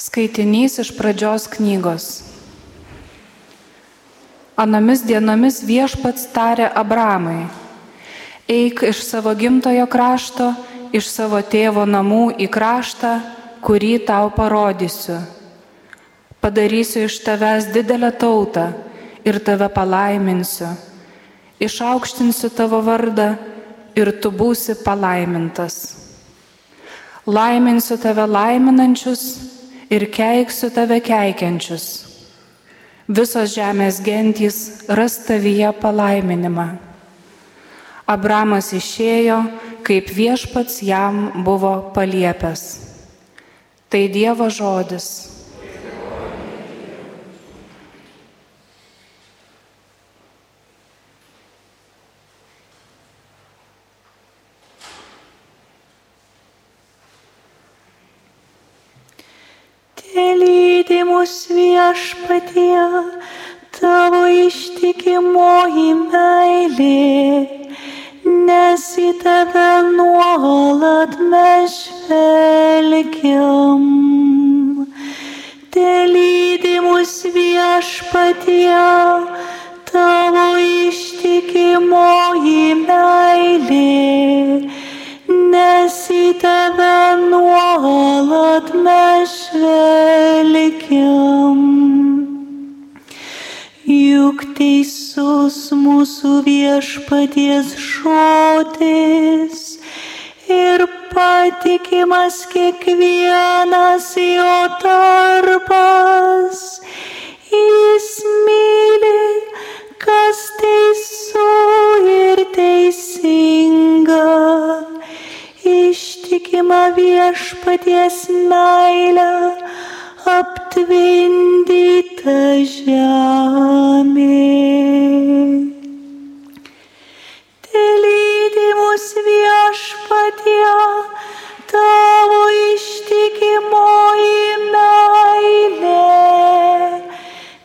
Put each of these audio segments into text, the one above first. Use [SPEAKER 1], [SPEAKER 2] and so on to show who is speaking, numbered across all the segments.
[SPEAKER 1] Skaitinys iš pradžios knygos. Anomis dienomis viešpats tarė Abramai, eik iš savo gimtojo krašto, iš savo tėvo namų į kraštą, kurį tau parodysiu. Padarysiu iš tavęs didelę tautą ir tave palaiminsiu. Išaukštinsiu tavo vardą ir tu būsi palaimintas. Laiminsiu tave laiminančius ir keiksiu tave keikiančius. Visos žemės gentys ras tavyje palaiminimą. Abramas išėjo, kaip viešpats jam buvo paliepęs. Tai Dievo žodis.
[SPEAKER 2] Mus viešpatie, tavo ištikimoji meilė, nes į tave nuolat mes žvelgiam. Telydi mus viešpatie, tavo ištikimoji meilė, į tave nuolat mes žvelgiam. Juk teisus mūsų viešpaties žodis ir patikimas kiekvienas jo darbas. Jis myli, kas teisų ir teisinga ištikima viešpaties meilė aptvindyta žemė. Telydi mus viešpatie, tavo ištikimoji meilė,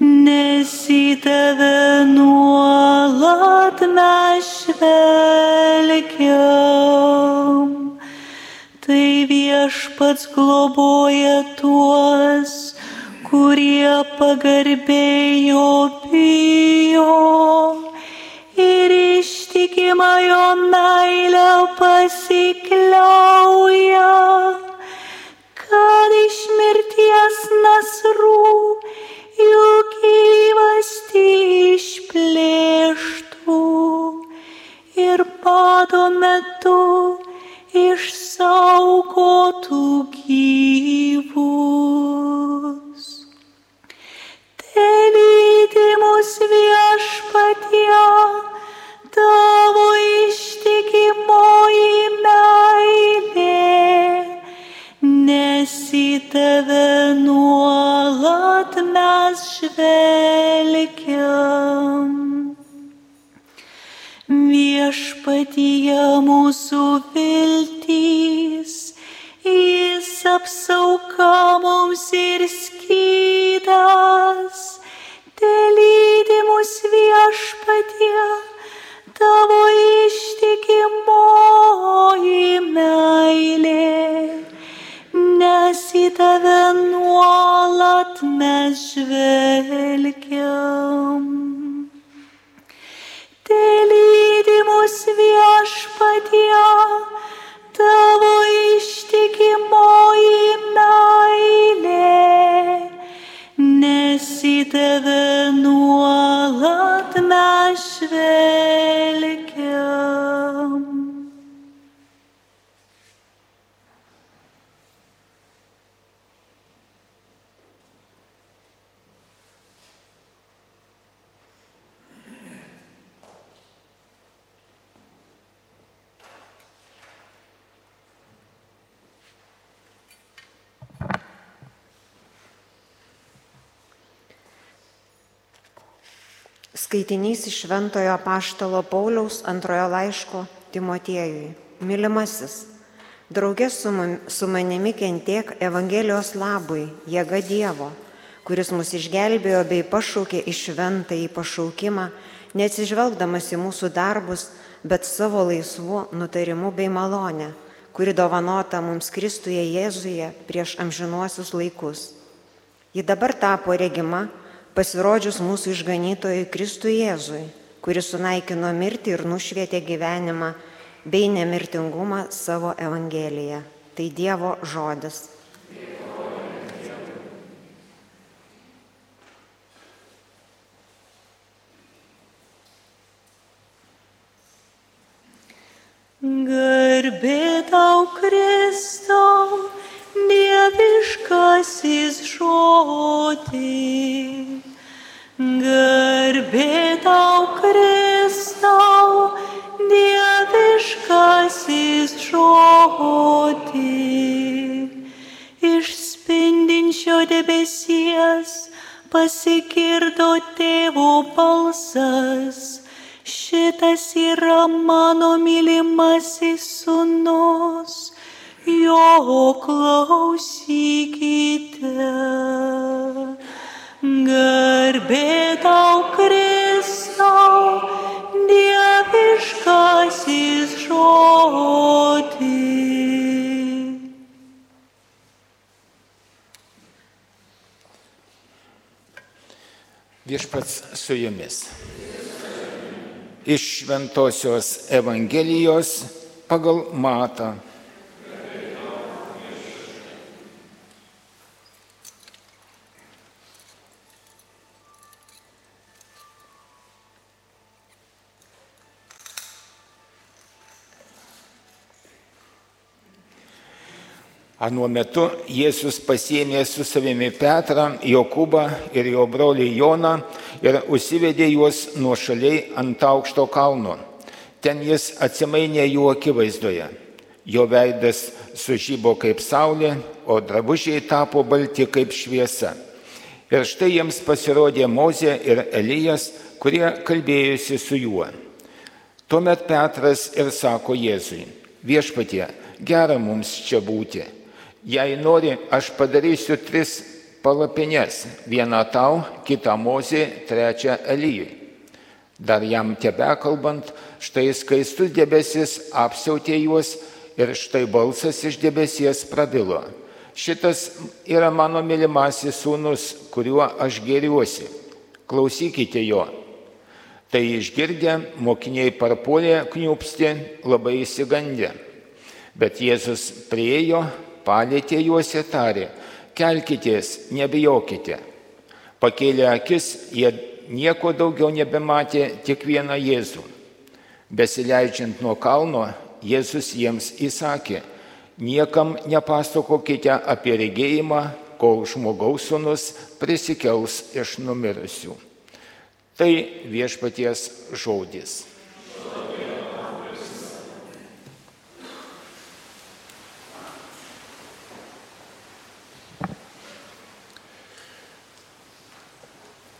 [SPEAKER 2] nes į tave nuolat mes žvelgiam. Viešpats globoja tuos, kurie pagarbėjo bijo. Ir ištikima jo meilę pasikliauja, kad iš mirties nasrų jų gyvasti išplėštų. Ir pado metu išsaugotų gyvus. Telydi mus viešpatie, tavo ištikimoji meilė, nes į tave nuolat mes žvelgiam. Viešpatyje mūsų viltys, jis apsauka mums ir skydas, telydi mus viešpatie, tavo ištikimoji meilė, nes į tave nuolat mes žvelgiam. Telydi mus viešpatie,
[SPEAKER 3] Skaitinys iš Šventojo Paštalo Pauliaus antrojo laiško Timotiejui. Mylimasis, draugė su, su manimi kentiek Evangelijos labui, jėga Dievo, kuris mus išgelbėjo bei pašaukė į šventą į pašaukimą, neatsižvelgdamas į mūsų darbus, bet savo laisvu nutarimu bei malonę, kuri dovanota mums Kristuje Jėzuje prieš amžinuosius laikus Ji dabar tapo regima pasirodžius mūsų išganytojui Kristui Jėzui, kuris sunaikino mirtį ir nušvietė gyvenimą bei nemirtingumą savo Evangeliją. Tai Dievo žodis.
[SPEAKER 2] Garbė tau Kristau, dieviškasis žodį. Garbė tau Kristau, dieviškasis žodį. Iš spindinčio debesies pasigirdo tėvo balsas šitas yra mano mylimasis sunus, jo klausykite. Garbė tau Kristau, dieviškasis žodį.
[SPEAKER 4] Viešpats su jumis iš Šventojios Evangelijos pagal Matą. Anuo metu Jėzus pasėmė su savimi Petrą, Jokūbą ir jo brolį Joną ir užsivedė juos nuo šaliai ant aukšto kalno. Ten jis atsimainė jų akivaizdoje. Jo veidas sužybo kaip saulė, o drabužiai tapo balti kaip šviesa. Ir štai jiems pasirodė Mozė ir Elijas, kurie kalbėjusi su juo. Tuomet Petras ir sako Jėzui, viešpatie, gera mums čia būti Jei nori, aš padarysiu tris palapines. Vieną tau, kitą mozį, trečią Elyjui. Dar jam tebe kalbant, štai skaistus debesis apsiautė juos ir štai balsas iš debesies prabilo. Šitas yra mano mylimasis sūnus, kuriuo aš geriuosi. Klausykite jo. Tai išgirdę, mokiniai parpuolė kniupsti labai įsigandę. Bet Jėzus priejo, palėtė juos ir tarė, kelkitės, nebijokite. Pakėlė akis, jie nieko daugiau nebematė, tik vieną Jėzų. Besileidžiant nuo kalno, Jėzus jiems įsakė, niekam nepasakokite apie regėjimą, kol žmogaus sunus prisikels iš numirusių. Tai viešpaties žodis.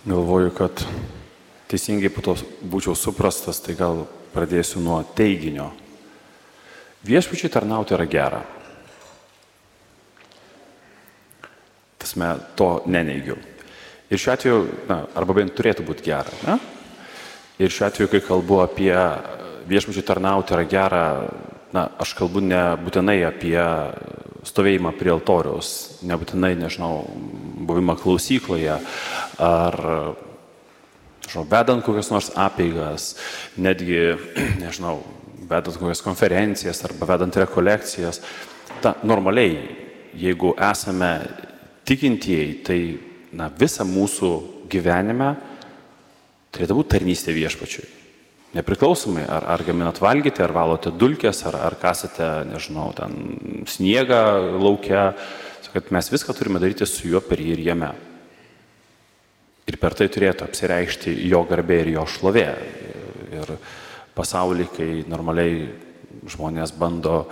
[SPEAKER 5] Galvoju, kad teisingai po to būčiau suprastas, tai gal pradėsiu nuo teiginio. Viešpačiai tarnauti yra gera. Tasme, to neneigiu. Ir šiuo atveju, na, arba bent turėtų būti gera. Ne? Ir šiuo atveju, kai kalbu apie viešpačiai tarnauti yra gera, na, aš kalbu nebūtinai apie stovėjimą prie altoriaus, nebūtinai, nežinau, buvimą klausykloje ar, žinau, vedant kokias nors apeigas, netgi, nežinau, vedant kokias konferencijas arba vedant rekolekcijas. Ta, normaliai, jeigu esame tikintieji, tai na, visą mūsų gyvenime turėtų būti tarnystė viešpačiui. Nepriklausomai, ar, ar gaminat valgyti, ar valote dulkės, ar, ar kasate, nežinau, ten sniegą laukia, kad mes viską turime daryti su juo per jį ir jame. Ir per tai turėtų apsireikšti jo garbė ir jo šlovė. Ir pasaulį, kai normaliai žmonės bando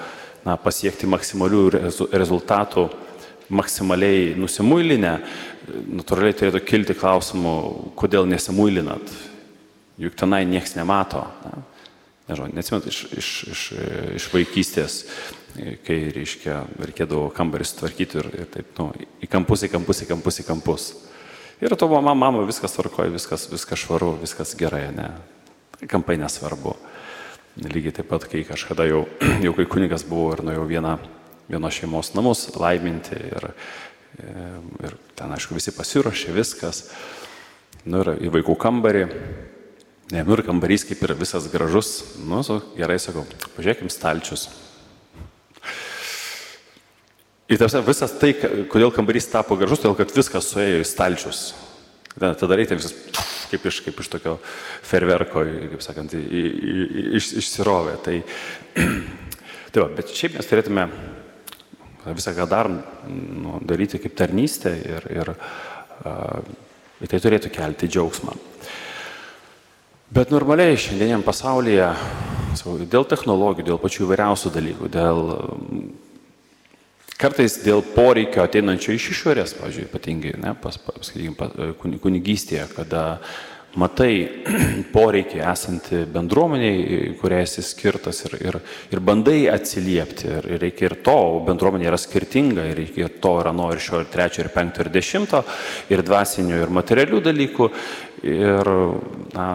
[SPEAKER 5] na, pasiekti maksimalių rezultatų, maksimaliai nusimuilinę, natūraliai turėtų kilti klausimų, kodėl nesimuilinat juk tenai niekas nemato. Na, nežinau, neatsimenu iš, iš, iš, iš vaikystės, kai, reiškia, reikėdavo kambarį sutvarkyti ir, ir taip, nu, į kampus, į kampus, į kampus, į kampus. Ir to mama, mama, viskas tvarkoja, viskas, viskas švaru, viskas gerai, ne. Kampai nesvarbu. Lygiai taip pat, kai kažkada jau, jau kai kunigas buvo ir nuėjau vieną, vienos šeimos namus laiminti ir Ir ten, aišku, visi pasiruošė viskas. Nu ir į vaikų kambarį. Ne, nu ir kambarys kaip ir visas gražus. Nu, su, gerai sakau, pažiūrėkim stalčius. Ir tarsi visas tai, kodėl kambarys tapo gražus, todėl kad viskas suėjo į stalčius. Tada reikia visas kaip iš, kaip iš tokio ferverko, kaip sakant, į, į, iš, išsirovė. Tai, tai va, bet šiaip mes turėtume visą ką dar nu, daryti kaip tarnystę ir, ir uh, tai turėtų kelti džiaugsmą. Bet normaliai šiandieniam pasaulyje, dėl technologijų, dėl pačių įvairiausių dalykų, dėl Kartais dėl poreikio ateinančio iš išorės, pavyzdžiui, ypatingai, ne, pas, pasakykim, pas, kunigystėje, kada matai poreikį esantį bendruomeniai, kuriai esi skirtas ir, ir, ir bandai atsiliepti. Ir, ir reikia ir to, bendruomenė yra skirtinga, ir reikia ir to, ir ano, ir šio, ir trečio, ir penkto, ir dešimto, ir dvasinių, ir materialių dalykų. Ir, na,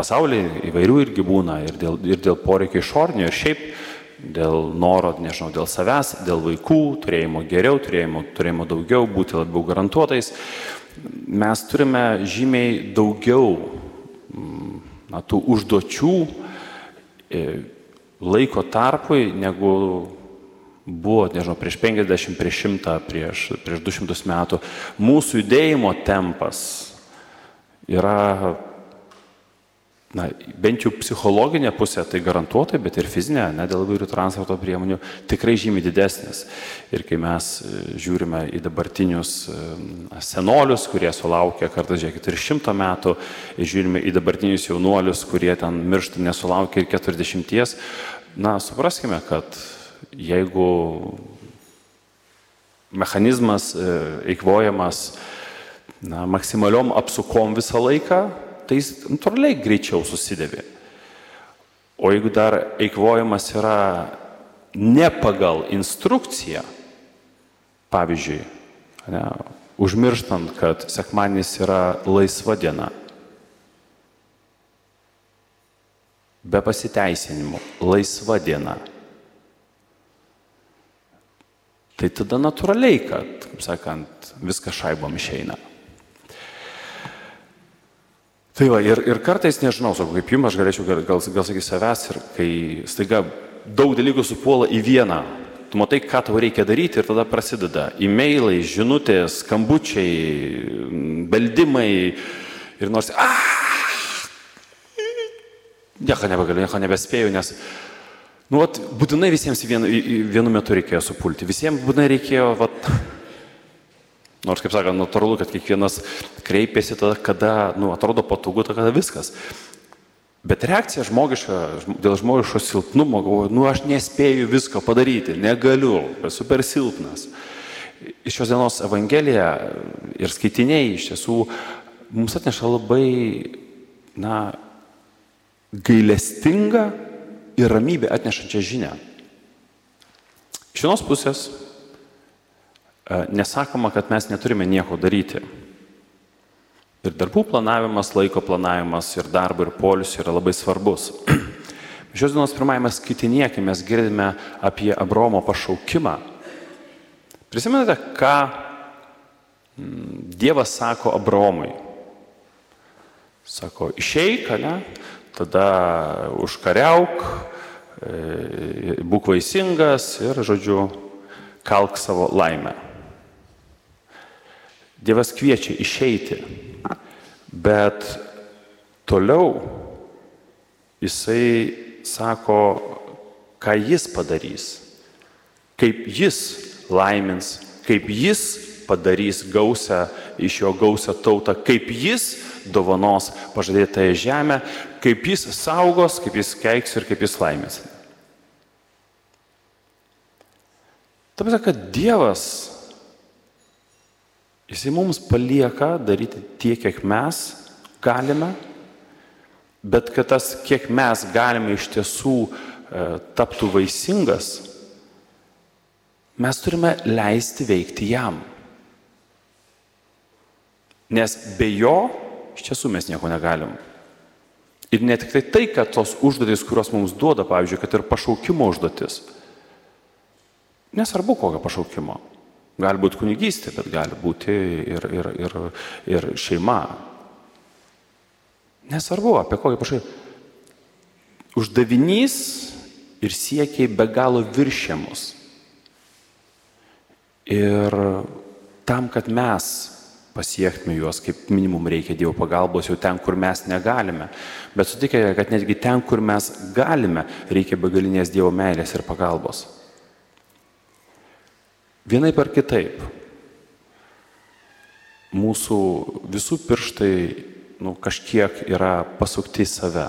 [SPEAKER 5] pasaulyje įvairių irgi būna, ir dėl, ir dėl poreikio išornio, ir šiaip dėl noro, nežinau, dėl savęs, dėl vaikų, turėjimo geriau, turėjimo, turėjimo daugiau, būti labiau garantuotais, mes turime žymiai daugiau mm, na, tų užduočių e, laiko tarpui, negu buvo, nežinau, prieš 50, prieš 100, prieš, prieš 200 metų. Mūsų judėjimo tempas yra na, bent jau psichologinė pusė tai garantuotai, bet ir fizinė, ne dėl įvairių transporto priemonių, tikrai žymiai didesnis. Ir kai mes e, žiūrime į dabartinius e, senolius, kurie sulaukia kartais, žiūrėkit, ir šimto metų, žiūrime į dabartinius jaunuolius, kurie ten miršta nesulaukia ir keturiasdešimties, na, supraskime, kad jeigu mechanizmas e, eikvojamas na, maksimaliom apsukom visą laiką, tai jis natūraliai greičiau susidėvi. O jeigu dar eikvojimas yra ne pagal instrukciją, pavyzdžiui, ne, užmirštant, kad sekmanis yra laisva diena, be pasiteisinimų, laisva diena, tai tada natūraliai, kad, kaip sakant, viskas šaibom išeina. Tai va, ir, ir kartais, nežinau, sakau, kaip jums, aš galėčiau gal, gal, gal sakyti savęs ir kai staiga daug dalykų supuola į vieną, tu matai, ką tau reikia daryti ir tada prasideda e-mailai, žinutės, skambučiai, beldimai ir nors, ah, nieko nebegaliu, nieko nebespėjau, nes, nu, vat, būtinai visiems vienu, vienu metu reikėjo supulti, visiems būtinai reikėjo, vat, Nors, kaip sakant, natūralu, kad kiekvienas kreipiasi tada, kada, nu, atrodo patogu, tada viskas. Bet reakcija žmogiška, dėl žmogiško silpnumo, galvoju, nu aš nespėju visko padaryti, negaliu, esu per silpnas. Iš šios dienos Evangelija ir skaitiniai iš tiesų mums atneša labai, na, gailestingą ir ramybę atnešančią žinę. Iš vienos pusės nesakoma, kad mes neturime nieko daryti. Ir darbų planavimas, laiko planavimas ir darbo ir polius yra labai svarbus. Šios dienos pirmajame skaitinėje, kai mes girdime apie Abromo pašaukimą, prisimenate, ką mm, Dievas sako Abromui? Sako, išeik, ne? tada užkariauk, e, būk vaisingas ir, žodžiu, kalk savo laimę. Dievas kviečia išeiti, bet toliau jisai sako, ką jis padarys, kaip jis laimins, kaip jis padarys gausią iš jo gausią tautą, kaip jis dovanos pažadėtąją žemę, kaip jis saugos, kaip jis keiks ir kaip jis laimės. Tam kad Dievas Jisai mums palieka daryti tiek, kiek mes galime, bet kad tas, kiek mes galime iš tiesų e, taptų vaisingas, mes turime leisti veikti jam. Nes be jo iš tiesų mes nieko negalim. Ir ne tik tai tai, kad tos užduotis, kurios mums duoda, pavyzdžiui, kad ir pašaukimo užduotis. Nesvarbu, kokio pašaukimo. Gali būti kunigystė, bet gali būti ir, ir, ir, ir šeima. Nesvarbu, apie kokį pašaipą. Uždavinys ir siekiai be galo viršiamus. Ir tam, kad mes pasiektume juos, kaip minimum reikia Dievo pagalbos jau ten, kur mes negalime. Bet sutikėte, kad netgi ten, kur mes galime, reikia begalinės Dievo meilės ir pagalbos. Vienaip ar kitaip, mūsų visų pirštai nu, kažkiek yra pasukti į save.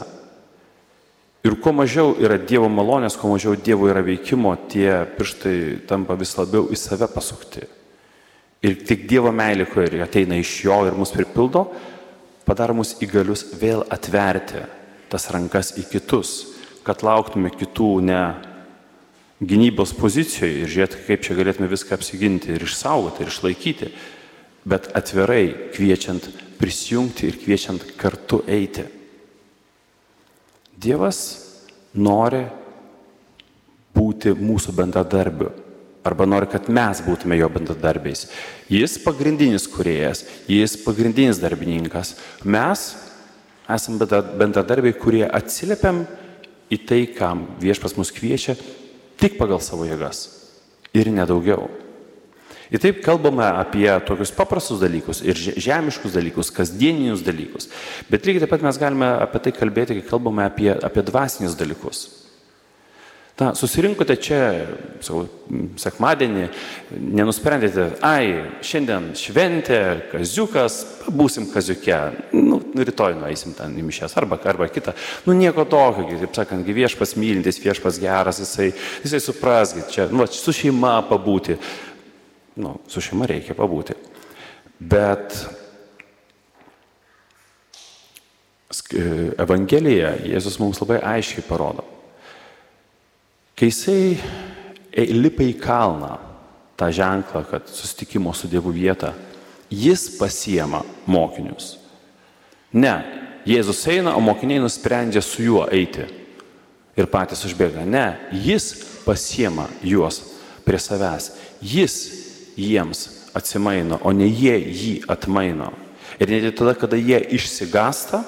[SPEAKER 5] Ir kuo mažiau yra Dievo malonės, kuo mažiau Dievo yra veikimo, tie pirštai tampa vis labiau į save pasukti. Ir tik Dievo meilė, kuri ateina iš Jo ir mus pripildo, padaro mus įgalius vėl atverti tas rankas į kitus, kad lauktume kitų ne gynybos pozicijoje ir žiūrėti, kaip čia galėtume viską apsiginti ir išsaugoti ir išlaikyti, bet atvirai kviečiant prisijungti ir kviečiant kartu eiti. Dievas nori būti mūsų bendradarbiu arba nori, kad mes būtume jo bendradarbiais. Jis pagrindinis kuriejas, jis pagrindinis darbininkas. Mes esame bendradarbiai, kurie atsiliepiam į tai, kam viešpas mus kviečia tik pagal savo jėgas ir nedaugiau. Ir taip kalbame apie tokius paprastus dalykus ir žemiškus dalykus, kasdieninius dalykus. Bet lygiai taip pat mes galime apie tai kalbėti, kai kalbame apie, apie dvasinius dalykus. Na, susirinkote čia, sakau, sekmadienį, nenusprendėte, ai, šiandien šventė, kaziukas, būsim kaziuke, nu, rytoj nueisim ten į mišęs arba, arba kitą. Nu, nieko tokio, kaip sakant, viešpas mylintis, viešpas geras, jisai, jisai supras, čia, nu, su šeima pabūti. Nu, su šeima reikia pabūti. Bet Evangelija Jėzus mums labai aiškiai parodo Kai jisai lipa į kalną, tą ženklą, kad susitikimo su Dievu vietą, jis pasiema mokinius. Ne, Jėzus eina, o mokiniai nusprendžia su juo eiti ir patys užbėga. Ne, jis pasiema juos prie savęs. Jis jiems atsimaino, o ne jie jį atmaino. Ir net tada, kada jie išsigasta,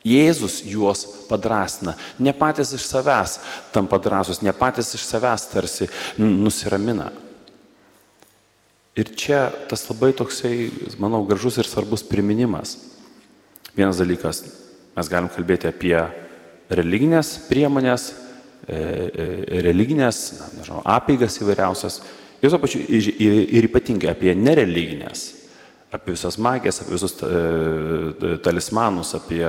[SPEAKER 5] Jėzus juos padrasina. Ne patys iš savęs tam padrasus, ne patys iš savęs tarsi nusiramina. Ir čia tas labai toksai, manau, gražus ir svarbus priminimas. Vienas dalykas, mes galim kalbėti apie religinės priemonės, e, e, religinės, nežinau, apeigas įvairiausias, ir, pačiu, ir, ir ypatingai apie nereliginės apie visas magijas, apie visus e, talismanus, apie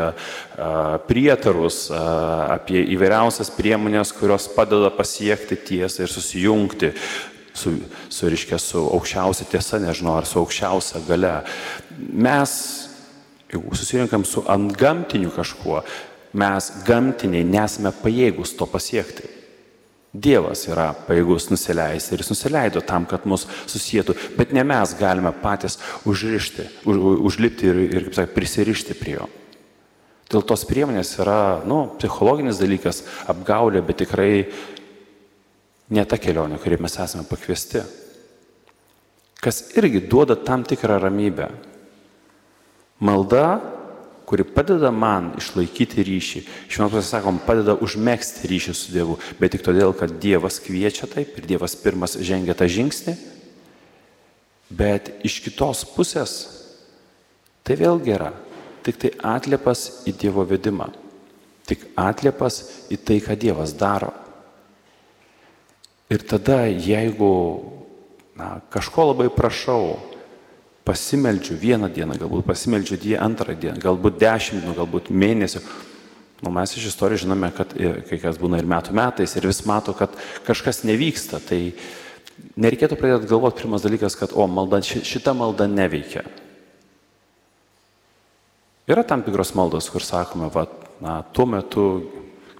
[SPEAKER 5] prietarus, apie įvairiausias priemonės, kurios padeda pasiekti tiesą ir susijungti su, su, reiškia, su aukščiausia tiesa, nežinau, ar su aukščiausia gale. Mes, jeigu susirinkam su antgamtiniu kažkuo, mes gamtiniai nesame pajėgus to pasiekti. Dievas yra paėgus nusileisti ir jis nusileido tam, kad mus susijėtų, bet ne mes galime patys užrišti, už, užlipti ir, ir kaip sakė, prisirišti prie jo. Dėl tos priemonės yra, nu, psichologinis dalykas, apgaulė, bet tikrai ne ta kelionė, kurį mes esame pakviesti. Kas irgi duoda tam tikrą ramybę. Malda kuri padeda man išlaikyti ryšį. Iš vienos pusės sakom, padeda užmėgsti ryšį su Dievu, bet tik todėl, kad Dievas kviečia taip ir Dievas pirmas žengia tą žingsnį. Bet iš kitos pusės tai vėlgi yra tik tai atliepas į Dievo vedimą, tik atliepas į tai, ką Dievas daro. Ir tada, jeigu na, kažko labai prašau, pasimeldžiu vieną dieną, galbūt pasimeldžiu die antrą dieną, galbūt dešimt dienų, galbūt mėnesių. Nu, mes iš istorijos žinome, kad kai kas būna ir metų metais ir vis mato, kad kažkas nevyksta. Tai nereikėtų pradėti galvoti pirmas dalykas, kad o, malda, šita malda neveikia. Yra tam tikros maldos, kur sakome, va, na, tuo metu,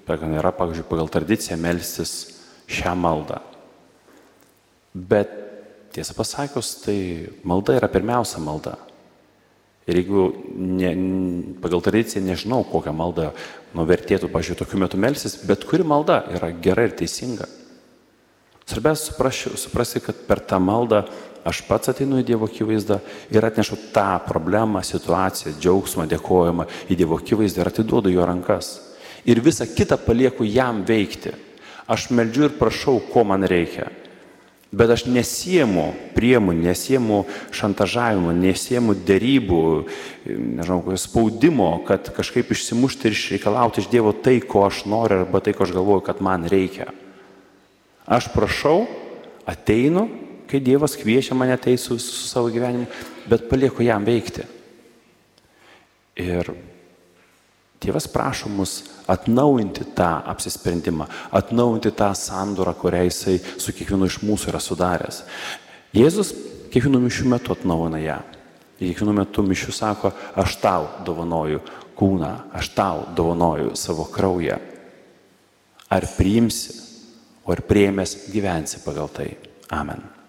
[SPEAKER 5] yra, pavyzdžiui, pagal tradiciją melstis šią maldą. Bet Tiesą pasakius, tai malda yra pirmiausia malda. Ir jeigu ne, pagal tradiciją nežinau, kokią maldą nuvertėtų, pažiūrėjau, tokiu metu melsis, bet kuri malda yra gera ir teisinga. Svarbiausia suprasti, kad per tą maldą aš pats ateinu į Dievo akivaizdą ir atnešu tą problemą, situaciją, džiaugsmą, dėkojimą į Dievo akivaizdą ir atiduodu jo rankas. Ir visą kitą palieku jam veikti. Aš meldžiu ir prašau, ko man reikia. Bet aš nesiemu priemonių, nesiemu šantažavimo, nesiemu dėrybų, nežinau, spaudimo, kad kažkaip išsimušti ir išreikalauti iš Dievo tai, ko aš noriu arba tai, ko aš galvoju, kad man reikia. Aš prašau, ateinu, kai Dievas kviečia mane tai su, su savo gyvenimu, bet palieku jam veikti. Ir Dievas prašo mus atnaujinti tą apsisprendimą, atnaujinti tą sandorą, kurią jisai su kiekvienu iš mūsų yra sudaręs. Jėzus kiekvienu mišių metu atnaujina ją. Kiekvienu metu mišių sako, aš tau dovanoju kūną, aš tau dovanoju savo kraują. Ar priimsi, o ar priemės gyvensi pagal tai. Amen.